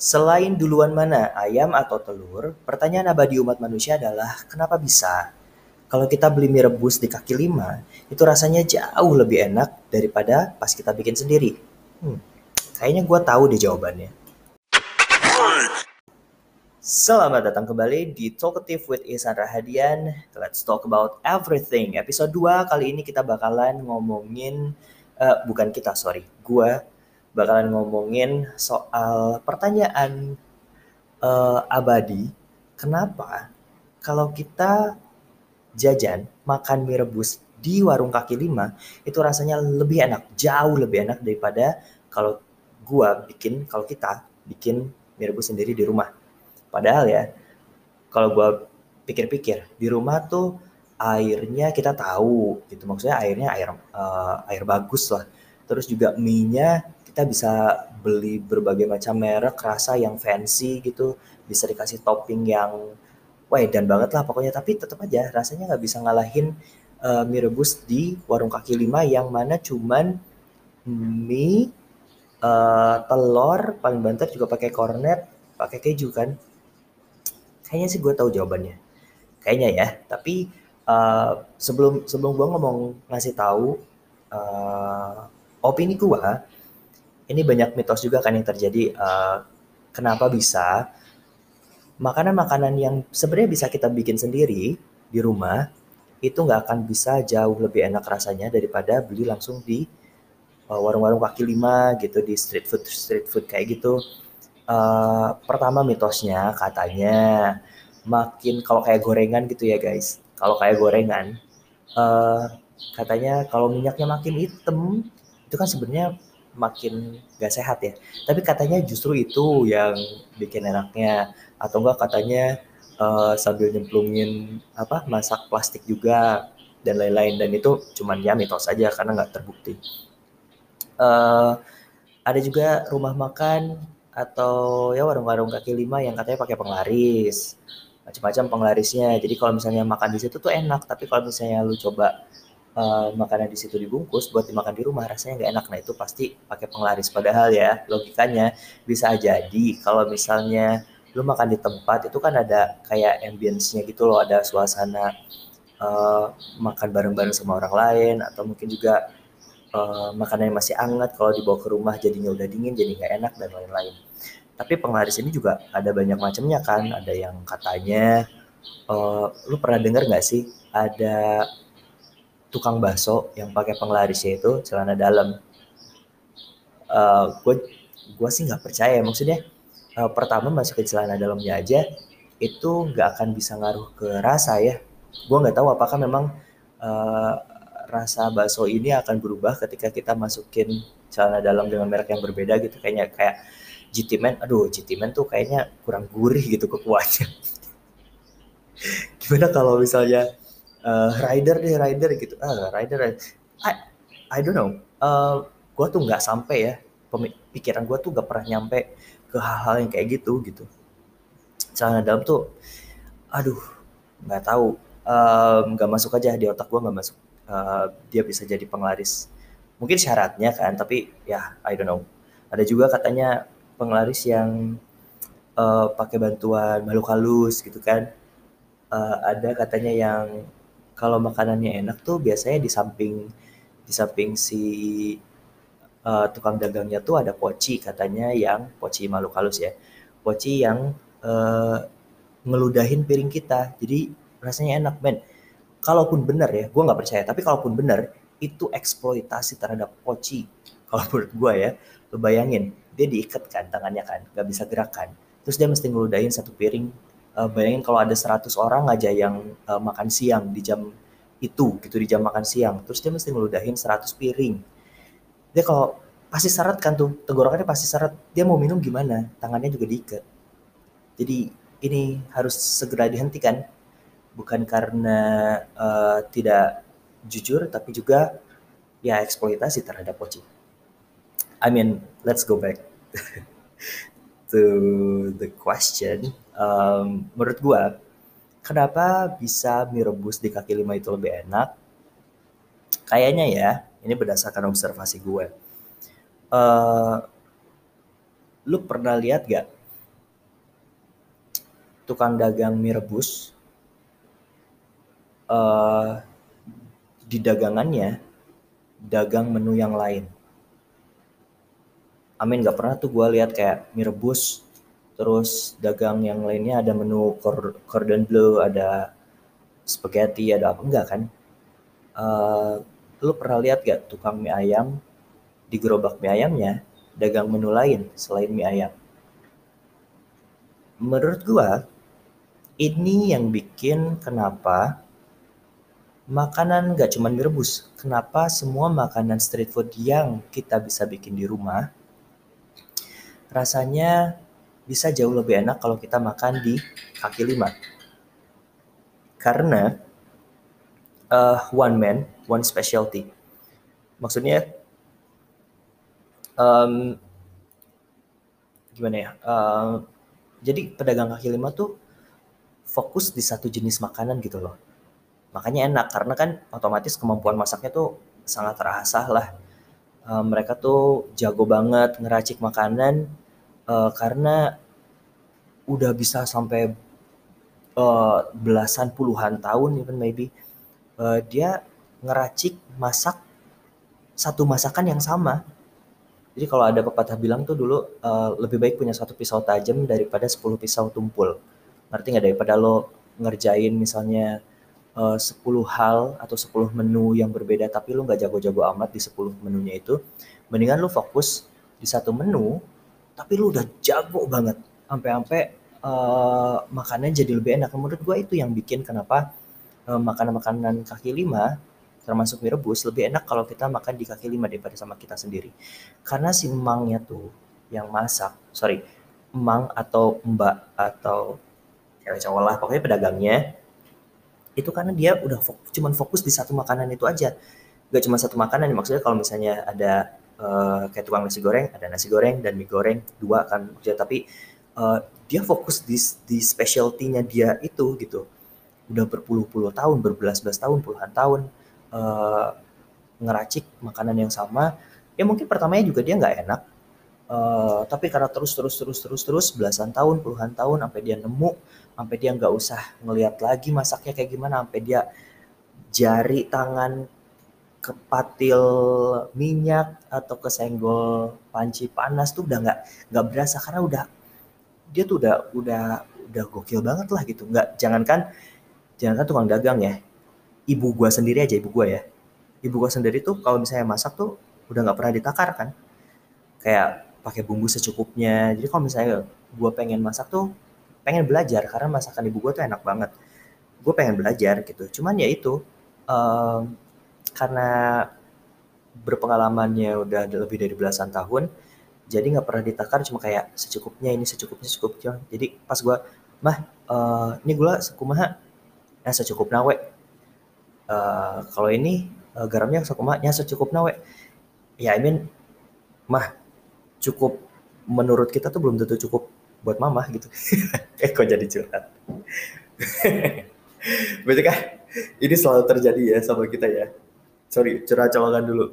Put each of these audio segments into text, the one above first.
Selain duluan mana, ayam atau telur? Pertanyaan abadi umat manusia adalah kenapa bisa? Kalau kita beli mie rebus di kaki lima, itu rasanya jauh lebih enak daripada pas kita bikin sendiri. Hmm, kayaknya gue tahu deh jawabannya. Selamat datang kembali di Talkative with Ihsan Rahadian. Let's talk about everything. Episode 2 kali ini kita bakalan ngomongin, uh, bukan kita sorry, gue bakalan ngomongin soal pertanyaan uh, abadi. Kenapa kalau kita jajan makan mie rebus di warung kaki lima itu rasanya lebih enak, jauh lebih enak daripada kalau gua bikin, kalau kita bikin mie rebus sendiri di rumah. Padahal ya, kalau gua pikir-pikir di rumah tuh airnya kita tahu gitu maksudnya airnya air uh, air bagus lah terus juga mie-nya kita bisa beli berbagai macam merek rasa yang fancy gitu bisa dikasih topping yang wah dan banget lah pokoknya. Tapi tetap aja rasanya nggak bisa ngalahin uh, mie rebus di warung kaki lima yang mana cuman mie uh, telur paling banter juga pakai kornet pakai keju kan. Kayaknya sih gue tahu jawabannya. Kayaknya ya tapi uh, sebelum sebelum gue ngomong ngasih tahu uh, opini gue ini banyak mitos juga kan yang terjadi uh, kenapa bisa makanan-makanan yang sebenarnya bisa kita bikin sendiri di rumah itu nggak akan bisa jauh lebih enak rasanya daripada beli langsung di uh, warung-warung kaki lima gitu di street food street food kayak gitu. Uh, pertama mitosnya katanya makin kalau kayak gorengan gitu ya guys kalau kayak gorengan uh, katanya kalau minyaknya makin hitam itu kan sebenarnya makin gak sehat ya. Tapi katanya justru itu yang bikin enaknya. Atau enggak katanya uh, sambil nyemplungin apa masak plastik juga dan lain-lain. Dan itu cuman ya mitos saja karena nggak terbukti. Uh, ada juga rumah makan atau ya warung-warung kaki lima yang katanya pakai penglaris macam-macam penglarisnya jadi kalau misalnya makan di situ tuh enak tapi kalau misalnya lu coba uh, makanan di situ dibungkus buat dimakan di rumah rasanya nggak enak. Nah itu pasti pakai penglaris. Padahal ya logikanya bisa jadi kalau misalnya lu makan di tempat itu kan ada kayak ambience-nya gitu loh, ada suasana uh, makan bareng-bareng sama orang lain atau mungkin juga uh, makanannya masih hangat kalau dibawa ke rumah jadinya udah dingin jadi nggak enak dan lain-lain. Tapi penglaris ini juga ada banyak macamnya kan, ada yang katanya uh, lu pernah dengar nggak sih ada tukang bakso yang pakai penglarisnya itu celana dalam. Gue uh, gue sih nggak percaya maksudnya uh, pertama masukin celana dalamnya aja itu nggak akan bisa ngaruh ke rasa ya. Gue nggak tahu apakah memang uh, rasa bakso ini akan berubah ketika kita masukin celana dalam dengan merek yang berbeda gitu kayaknya kayak GT Man, aduh GT Man tuh kayaknya kurang gurih gitu kekuatannya. Gimana kalau misalnya uh, rider deh rider gitu. Ah rider I I don't know. Uh, eh, gue tuh nggak sampai ya. Pikiran gue tuh gak pernah nyampe ke hal-hal yang kayak gitu gitu. Celana dalam tuh aduh nggak tahu. Nggak um, masuk aja di otak gue nggak masuk. Uh, dia bisa jadi penglaris. Mungkin syaratnya kan tapi ya I don't know. Ada juga katanya penglaris yang uh, pakai bantuan makhluk halus gitu kan. Uh, ada katanya yang kalau makanannya enak tuh biasanya di samping di samping si uh, tukang dagangnya tuh ada poci katanya yang poci malu halus ya. Poci yang uh, ngeludahin piring kita. Jadi rasanya enak men. Kalaupun benar ya gue nggak percaya tapi kalaupun benar itu eksploitasi terhadap poci kalau menurut gue ya lo bayangin dia diikat kan tangannya kan nggak bisa gerakan. Terus dia mesti ngeludahin satu piring uh, bayangin kalau ada 100 orang aja yang uh, makan siang di jam itu gitu di jam makan siang terus dia mesti ngeludahin 100 piring. Dia kalau pasti seret kan tuh tenggorokannya pasti seret dia mau minum gimana? Tangannya juga diikat. Jadi ini harus segera dihentikan. Bukan karena uh, tidak jujur tapi juga ya eksploitasi terhadap poci I mean let's go back to the question um, menurut gua kenapa bisa mie rebus di kaki lima itu lebih enak kayaknya ya ini berdasarkan observasi gue uh, lu pernah lihat gak tukang dagang mie rebus uh, di dagangannya dagang menu yang lain. Amin gak pernah tuh gue lihat kayak mie rebus terus dagang yang lainnya ada menu cordon bleu, ada spaghetti, ada apa enggak kan? Uh, lu pernah lihat gak tukang mie ayam di gerobak mie ayamnya dagang menu lain selain mie ayam? Menurut gua ini yang bikin kenapa makanan gak cuma mie rebus. Kenapa semua makanan street food yang kita bisa bikin di rumah rasanya bisa jauh lebih enak kalau kita makan di kaki lima. Karena uh, one man, one specialty. Maksudnya um, gimana ya? Uh, jadi pedagang kaki lima tuh fokus di satu jenis makanan gitu loh. Makanya enak karena kan otomatis kemampuan masaknya tuh sangat terasah lah. Uh, mereka tuh jago banget ngeracik makanan uh, karena udah bisa sampai uh, belasan puluhan tahun even maybe uh, dia ngeracik masak satu masakan yang sama. Jadi kalau ada pepatah bilang tuh dulu uh, lebih baik punya satu pisau tajam daripada 10 pisau tumpul. Ngerti nggak daripada lo ngerjain misalnya uh, 10 hal atau 10 menu yang berbeda tapi lo nggak jago-jago amat di 10 menunya itu. Mendingan lo fokus di satu menu tapi lo udah jago banget sampai-sampai uh, makannya jadi lebih enak. Menurut gue itu yang bikin kenapa uh, makanan-makanan kaki lima termasuk mie rebus lebih enak kalau kita makan di kaki lima daripada sama kita sendiri. Karena si emangnya tuh yang masak, sorry, emang atau mbak atau cewek cowok lah, pokoknya pedagangnya itu karena dia udah fokus, cuman fokus di satu makanan itu aja. Gak cuma satu makanan, maksudnya kalau misalnya ada uh, kayak tukang nasi goreng, ada nasi goreng dan mie goreng dua kan, maksudnya tapi uh, dia fokus di di specialty-nya dia itu gitu. Udah berpuluh-puluh tahun berbelas-belas tahun puluhan tahun uh, ngeracik makanan yang sama. Ya mungkin pertamanya juga dia nggak enak. Uh, tapi karena terus terus terus terus terus belasan tahun puluhan tahun sampai dia nemu sampai dia nggak usah ngelihat lagi masaknya kayak gimana sampai dia jari tangan kepatil minyak atau kesenggol panci panas tuh udah nggak nggak berasa. Karena udah dia tuh udah udah udah gokil banget lah gitu. Nggak jangankan jangankan tukang dagang ya. Ibu gua sendiri aja ibu gua ya. Ibu gua sendiri tuh kalau misalnya masak tuh udah nggak pernah ditakar kan. Kayak pakai bumbu secukupnya. Jadi kalau misalnya gua pengen masak tuh pengen belajar. Karena masakan ibu gua tuh enak banget. Gue pengen belajar gitu. Cuman ya itu um, karena berpengalamannya udah lebih dari belasan tahun jadi nggak pernah ditakar cuma kayak secukupnya ini secukupnya secukupnya. Jadi pas gue mah uh, ini gula sekumaha ya secukup nawe uh, kalau ini uh, garamnya sekumahnya secukup nawe ya I mean mah cukup menurut kita tuh belum tentu cukup buat mama gitu. Eh kok jadi curhat? Berarti kan ini selalu terjadi ya sama kita ya sorry curhat colokan dulu.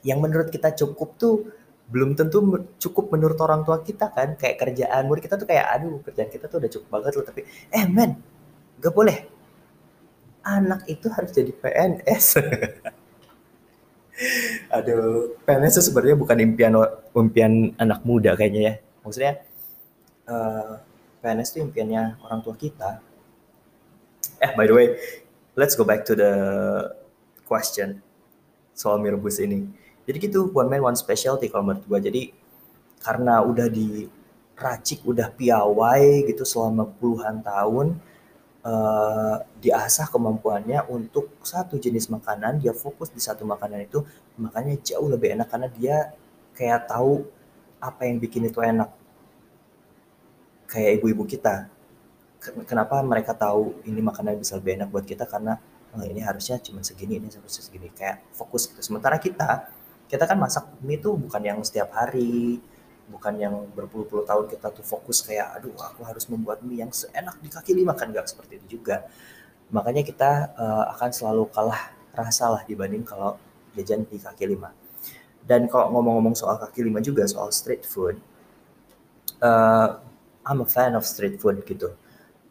Yang menurut kita cukup tuh belum tentu cukup menurut orang tua kita kan. Kayak kerjaan murid kita tuh kayak aduh kerjaan kita tuh udah cukup banget loh tapi eh men gak boleh. Anak itu harus jadi PNS aduh PNS itu sebenarnya bukan impian impian anak muda kayaknya ya. Maksudnya uh, PNS itu impiannya orang tua kita. Eh by the way let's go back to the question soal mirbus ini. Jadi gitu one man one specialty kalau menurut gue jadi karena udah diracik udah piawai gitu selama puluhan tahun uh, diasah kemampuannya untuk satu jenis makanan dia fokus di satu makanan itu makanya jauh lebih enak karena dia kayak tahu apa yang bikin itu enak. Kayak ibu-ibu kita. Kenapa mereka tahu ini makanan bisa lebih enak buat kita? Karena oh, ini harusnya cuma segini ini harusnya segini. Kayak fokus gitu. Sementara kita kita kan masak mie tuh bukan yang setiap hari bukan yang berpuluh-puluh tahun kita tuh fokus kayak aduh aku harus membuat mie yang seenak di kaki. Lima kan nggak seperti itu juga. Makanya kita uh, akan selalu kalah rasa lah dibanding kalau jajan di kaki lima. Dan kalau ngomong-ngomong soal kaki lima juga soal street food uh, I'm a fan of street food gitu.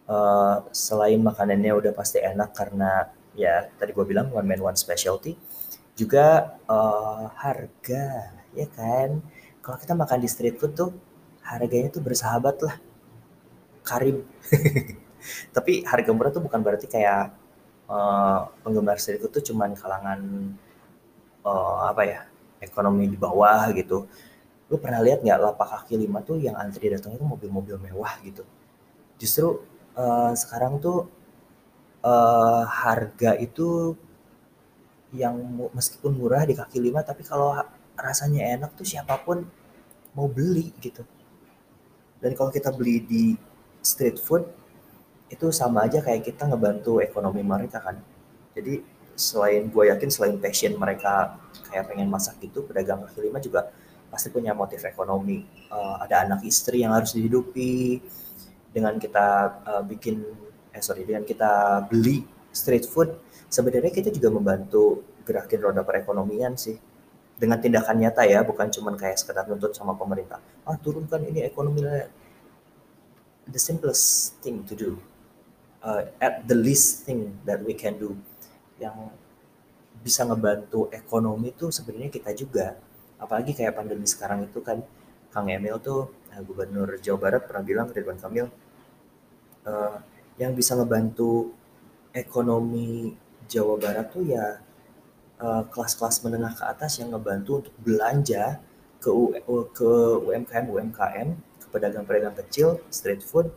Uh, selain makanannya udah pasti enak karena ya tadi gue bilang one man one specialty. Juga uh, harga ya kan? Kalau kita makan di street food tuh harganya tuh bersahabat lah. Karim. Tapi harga murah tuh bukan berarti kayak uh, penggemar street food tuh cuman kalangan uh, apa ya ekonomi di bawah gitu. Lu pernah lihat nggak lapak kaki lima tuh yang antri datang itu mobil-mobil mewah gitu? Justru uh, sekarang tuh uh, harga itu yang meskipun murah di kaki lima tapi kalau rasanya enak tuh siapa pun mau beli gitu. Dan kalau kita beli di street food itu sama aja kayak kita ngebantu ekonomi mereka kan. Jadi selain gue yakin selain passion mereka kayak pengen masak gitu pedagang kaki lima juga pasti punya motif ekonomi. Uh, ada anak istri yang harus dihidupi dengan kita uh, bikin eh sorry dengan kita beli street food sebenarnya kita juga membantu gerakin roda perekonomian sih. Dengan tindakan nyata ya bukan cuman kayak sekedar nuntut sama pemerintah. Ah turunkan ini ekonomi the simplest thing to do uh, at the least thing that we can do yang bisa ngebantu ekonomi tuh sebenarnya kita juga. Apalagi kayak pandemi sekarang itu kan Kang Emil tuh uh, Gubernur Jawa Barat pernah bilang Ridwan Kamil uh, yang bisa ngebantu ekonomi Jawa Barat tuh ya uh, kelas-kelas menengah ke atas yang ngebantu untuk belanja ke U, ke UMKM UMKM ke pedagang-pedagang kecil street food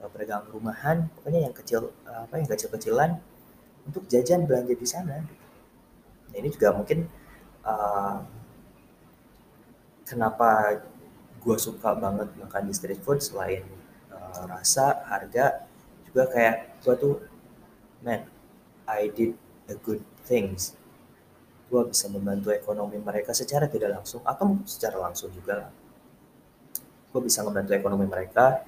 uh, pedagang rumahan pokoknya yang kecil uh, apa yang kecil-kecilan untuk jajan belanja di sana. Nah, ini juga mungkin uh, kenapa gue suka banget makan di street food selain uh, rasa harga juga kayak gue tuh man I did a good things. Gue bisa membantu ekonomi mereka secara tidak langsung atau secara langsung juga lah. Gue bisa membantu ekonomi mereka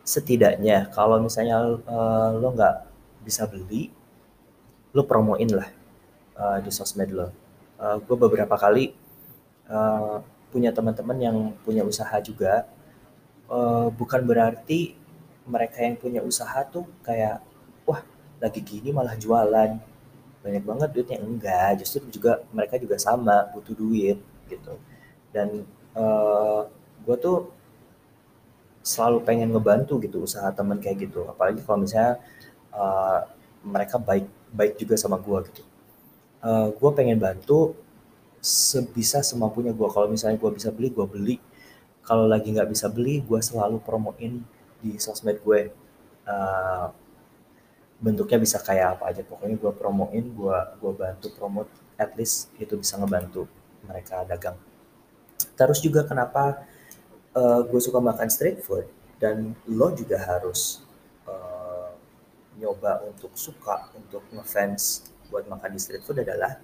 setidaknya. Kalau misalnya uh, lo nggak bisa beli lo promoin lah uh, di sosmed lo. Uh, gue beberapa kali uh, punya teman-teman yang punya usaha juga. Uh, bukan berarti mereka yang punya usaha tuh kayak wah lagi gini malah jualan. Banyak banget duitnya. Enggak justru juga mereka juga sama butuh duit gitu. Dan uh, gue tuh selalu pengen ngebantu gitu usaha temen kayak gitu. Apalagi kalau misalnya uh, mereka baik baik juga sama gue gitu. Uh, gue pengen bantu sebisa semampunya gue kalau misalnya gue bisa beli gue beli. Kalau lagi nggak bisa beli gue selalu promoin di sosmed gue. Uh, bentuknya bisa kayak apa aja. Pokoknya gue promoin gue gue bantu promote at least itu bisa ngebantu mereka dagang. Terus juga kenapa uh, gue suka makan street food dan lo juga harus uh, nyoba untuk suka untuk ngefans buat makan di street food adalah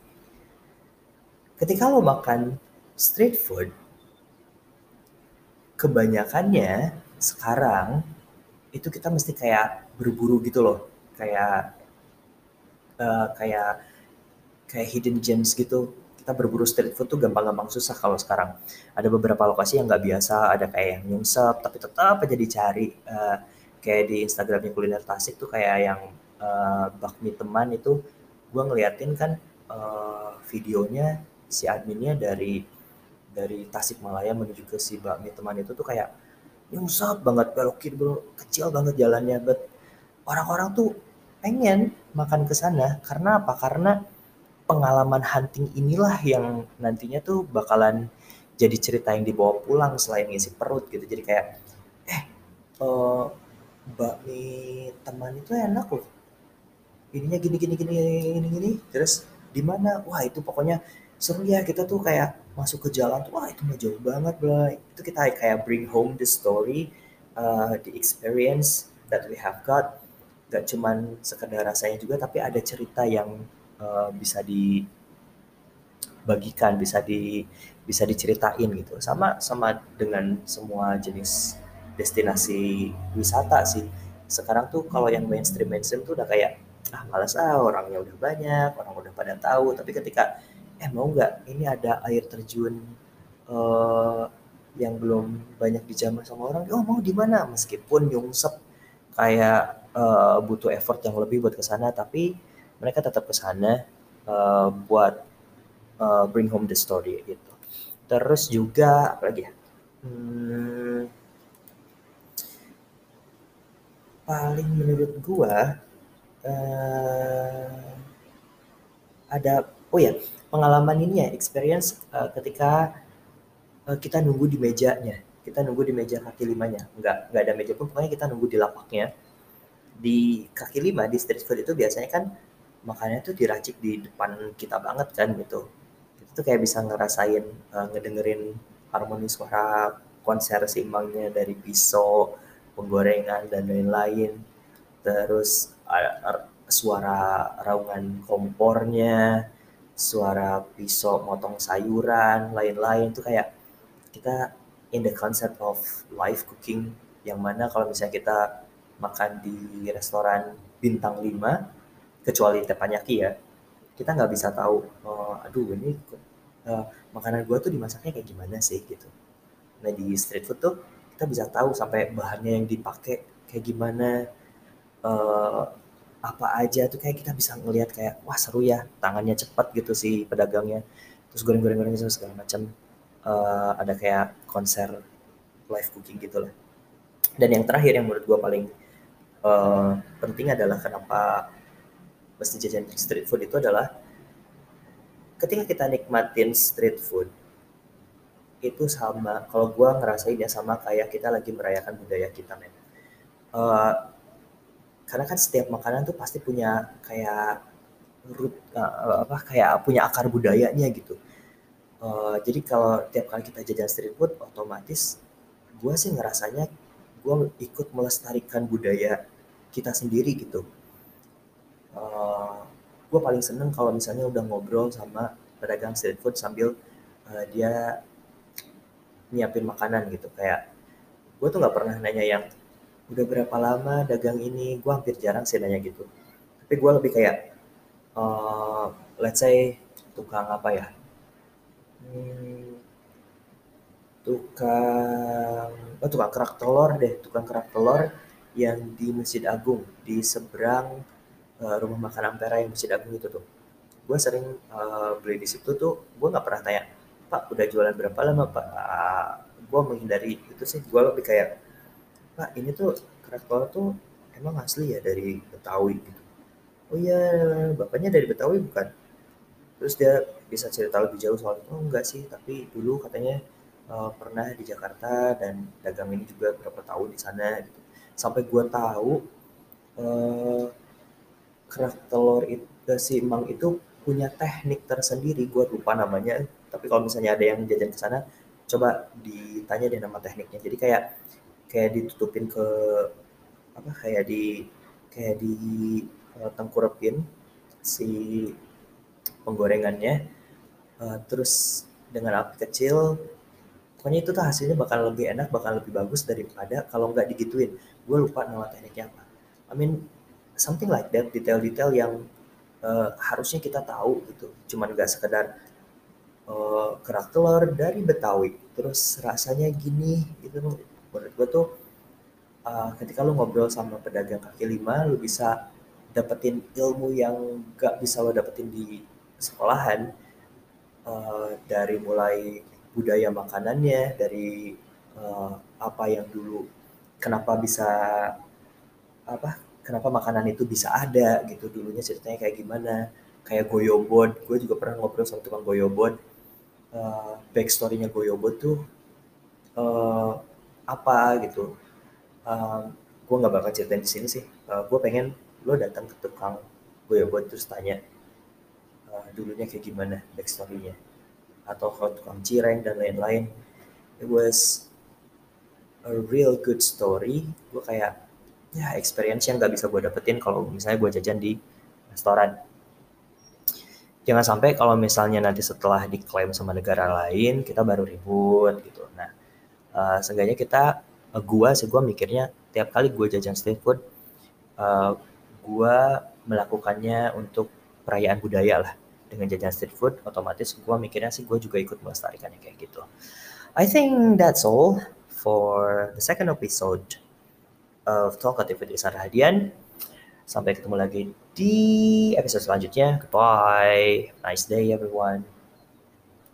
ketika lo makan street food, kebanyakannya sekarang itu kita mesti kayak berburu gitu loh, kayak uh, kayak kayak hidden gems gitu. Kita berburu street food tuh gampang-gampang susah kalau sekarang. Ada beberapa lokasi yang nggak biasa, ada kayak yang nyungsep, tapi tetap aja dicari. Uh, kayak di Instagramnya kuliner Tasik tuh kayak yang uh, bakmi teman itu, gue ngeliatin kan uh, videonya si adminnya dari dari Tasikmalaya menuju ke si bakmi teman itu tuh kayak nyungsap banget belok kiri belok kecil banget jalannya but orang-orang tuh pengen makan ke sana. Karena apa? Karena pengalaman hunting inilah yang nantinya tuh bakalan jadi cerita yang dibawa pulang selain ngisi perut gitu. Jadi kayak eh uh, bakmi teman itu enak loh. Ininya gini gini gini gini gini. Terus di mana? Wah itu pokoknya seru ya kita tuh kayak masuk ke jalan tuh wah itu mah jauh banget bro itu kita kayak bring home the story uh, the experience that we have got. Gak cuman sekedar rasanya juga tapi ada cerita yang uh, bisa dibagikan bisa di bisa diceritain gitu. Sama sama dengan semua jenis destinasi wisata sih. Sekarang tuh kalau yang mainstream mainstream tuh udah kayak ah malas ah orangnya udah banyak orang udah pada tahu. Tapi ketika eh mau nggak? Ini ada air terjun uh, yang belum banyak dijamah sama orang. Oh mau di mana? Meskipun nyungsep kayak uh, butuh effort yang lebih buat ke sana tapi mereka tetap ke sana uh, buat uh, bring home the story gitu. Terus juga apa lagi ya? Hmm, paling menurut gua uh, ada oh ya pengalaman ini ya experience uh, ketika uh, kita nunggu di mejanya. Kita nunggu di meja kaki limanya. Nggak nggak ada meja pun pokoknya kita nunggu di lapaknya. Di kaki lima di street food itu biasanya kan makannya tuh diracik di depan kita banget kan gitu. Itu kayak bisa ngerasain uh, ngedengerin harmoni suara konser seimbangnya dari pisau penggorengan dan lain-lain. Terus uh, suara raungan kompornya suara pisau motong sayuran lain-lain tuh kayak kita in the concept of live cooking yang mana kalau misalnya kita makan di restoran bintang 5 kecuali teppanyaki ya kita nggak bisa tahu oh, aduh ini uh, makanan gue tuh dimasaknya kayak gimana sih? Gitu. Nah di street food tuh kita bisa tahu sampai bahannya yang dipakai kayak gimana uh, apa aja tuh kayak kita bisa ngelihat kayak wah seru ya tangannya cepat gitu sih pedagangnya. Terus goreng-goreng-goreng segala macam uh, ada kayak konser live cooking gitu lah. Dan yang terakhir yang menurut gue paling uh, penting adalah kenapa mesti jajan street food itu adalah ketika kita nikmatin street food itu sama kalau gue ngerasain ya sama kayak kita lagi merayakan budaya kita men. Uh, karena kan setiap makanan tuh pasti punya kayak root uh, apa kayak punya akar budayanya gitu uh, jadi kalau tiap kali kita jajan street food otomatis gue sih ngerasanya gue ikut melestarikan budaya kita sendiri gitu. Uh, eh, gue paling seneng kalau misalnya udah ngobrol sama pedagang street food sambil uh, dia nyiapin makanan gitu kayak gue tuh nggak pernah nanya yang udah berapa lama dagang ini? Gue hampir jarang sih nanya gitu. Tapi gue lebih kayak uh, let's say tukang apa ya? Hmm, tukang oh tukang kerak telur deh tukang kerak telur yang di Masjid Agung di seberang uh, rumah makan Ampera yang Masjid Agung itu tuh. Gue sering uh, beli di situ tuh gue nggak pernah tanya pak udah jualan berapa lama pak? Uh, gue menghindari itu sih. Gue lebih kayak pak ini tuh kerak tuh emang asli ya dari Betawi gitu. Oh iya bapaknya dari Betawi bukan? Terus dia bisa cerita lebih jauh soal itu? Oh enggak sih tapi dulu katanya uh, pernah di Jakarta dan dagang ini juga berapa tahun di sana gitu. Sampai gue tahu uh, kerak telur itu si Mang itu punya teknik tersendiri. Gue lupa namanya tapi kalau misalnya ada yang jajan ke sana coba ditanya deh nama tekniknya. Jadi kayak kayak ditutupin ke apa kayak di kayak di uh, tengkurepin si penggorengannya. Uh, terus dengan api kecil pokoknya itu tuh hasilnya bakal lebih enak bakal lebih bagus daripada kalau nggak digituin. Gue lupa nama tekniknya apa. I mean something like that detail-detail yang uh, harusnya kita tahu gitu. Cuman gak sekedar uh, kerak telur dari Betawi terus rasanya gini gitu menurut gue tuh uh, ketika lu ngobrol sama pedagang kaki lima lu bisa dapetin ilmu yang gak bisa lo dapetin di sekolahan uh, dari mulai budaya makanannya dari uh, apa yang dulu kenapa bisa apa kenapa makanan itu bisa ada gitu dulunya ceritanya kayak gimana. Kayak goyobot gue juga pernah ngobrol sama tukang goyobot. Uh, backstorynya goyobot tuh uh, apa gitu. Uh, gue nggak bakal ceritain di sini sih. Uh, gue pengen lo datang ke tukang goyobot terus tanya uh, dulunya kayak gimana backstorynya? Atau kalau tukang cireng dan lain-lain. It was a real good story. Gue kayak ya experience yang gak bisa gue dapetin kalau misalnya gue jajan di restoran. Jangan sampai kalau misalnya nanti setelah diklaim sama negara lain kita baru ribut gitu. Nah uh, seenggaknya kita uh, gue sih gue mikirnya tiap kali gue jajan street food uh, gue melakukannya untuk perayaan budaya lah dengan jajan street food otomatis gue mikirnya sih gue juga ikut melestarikannya kayak gitu I think that's all for the second episode of Talkative with Isan Rahadian. Sampai ketemu lagi di episode selanjutnya. Goodbye. Nice day everyone.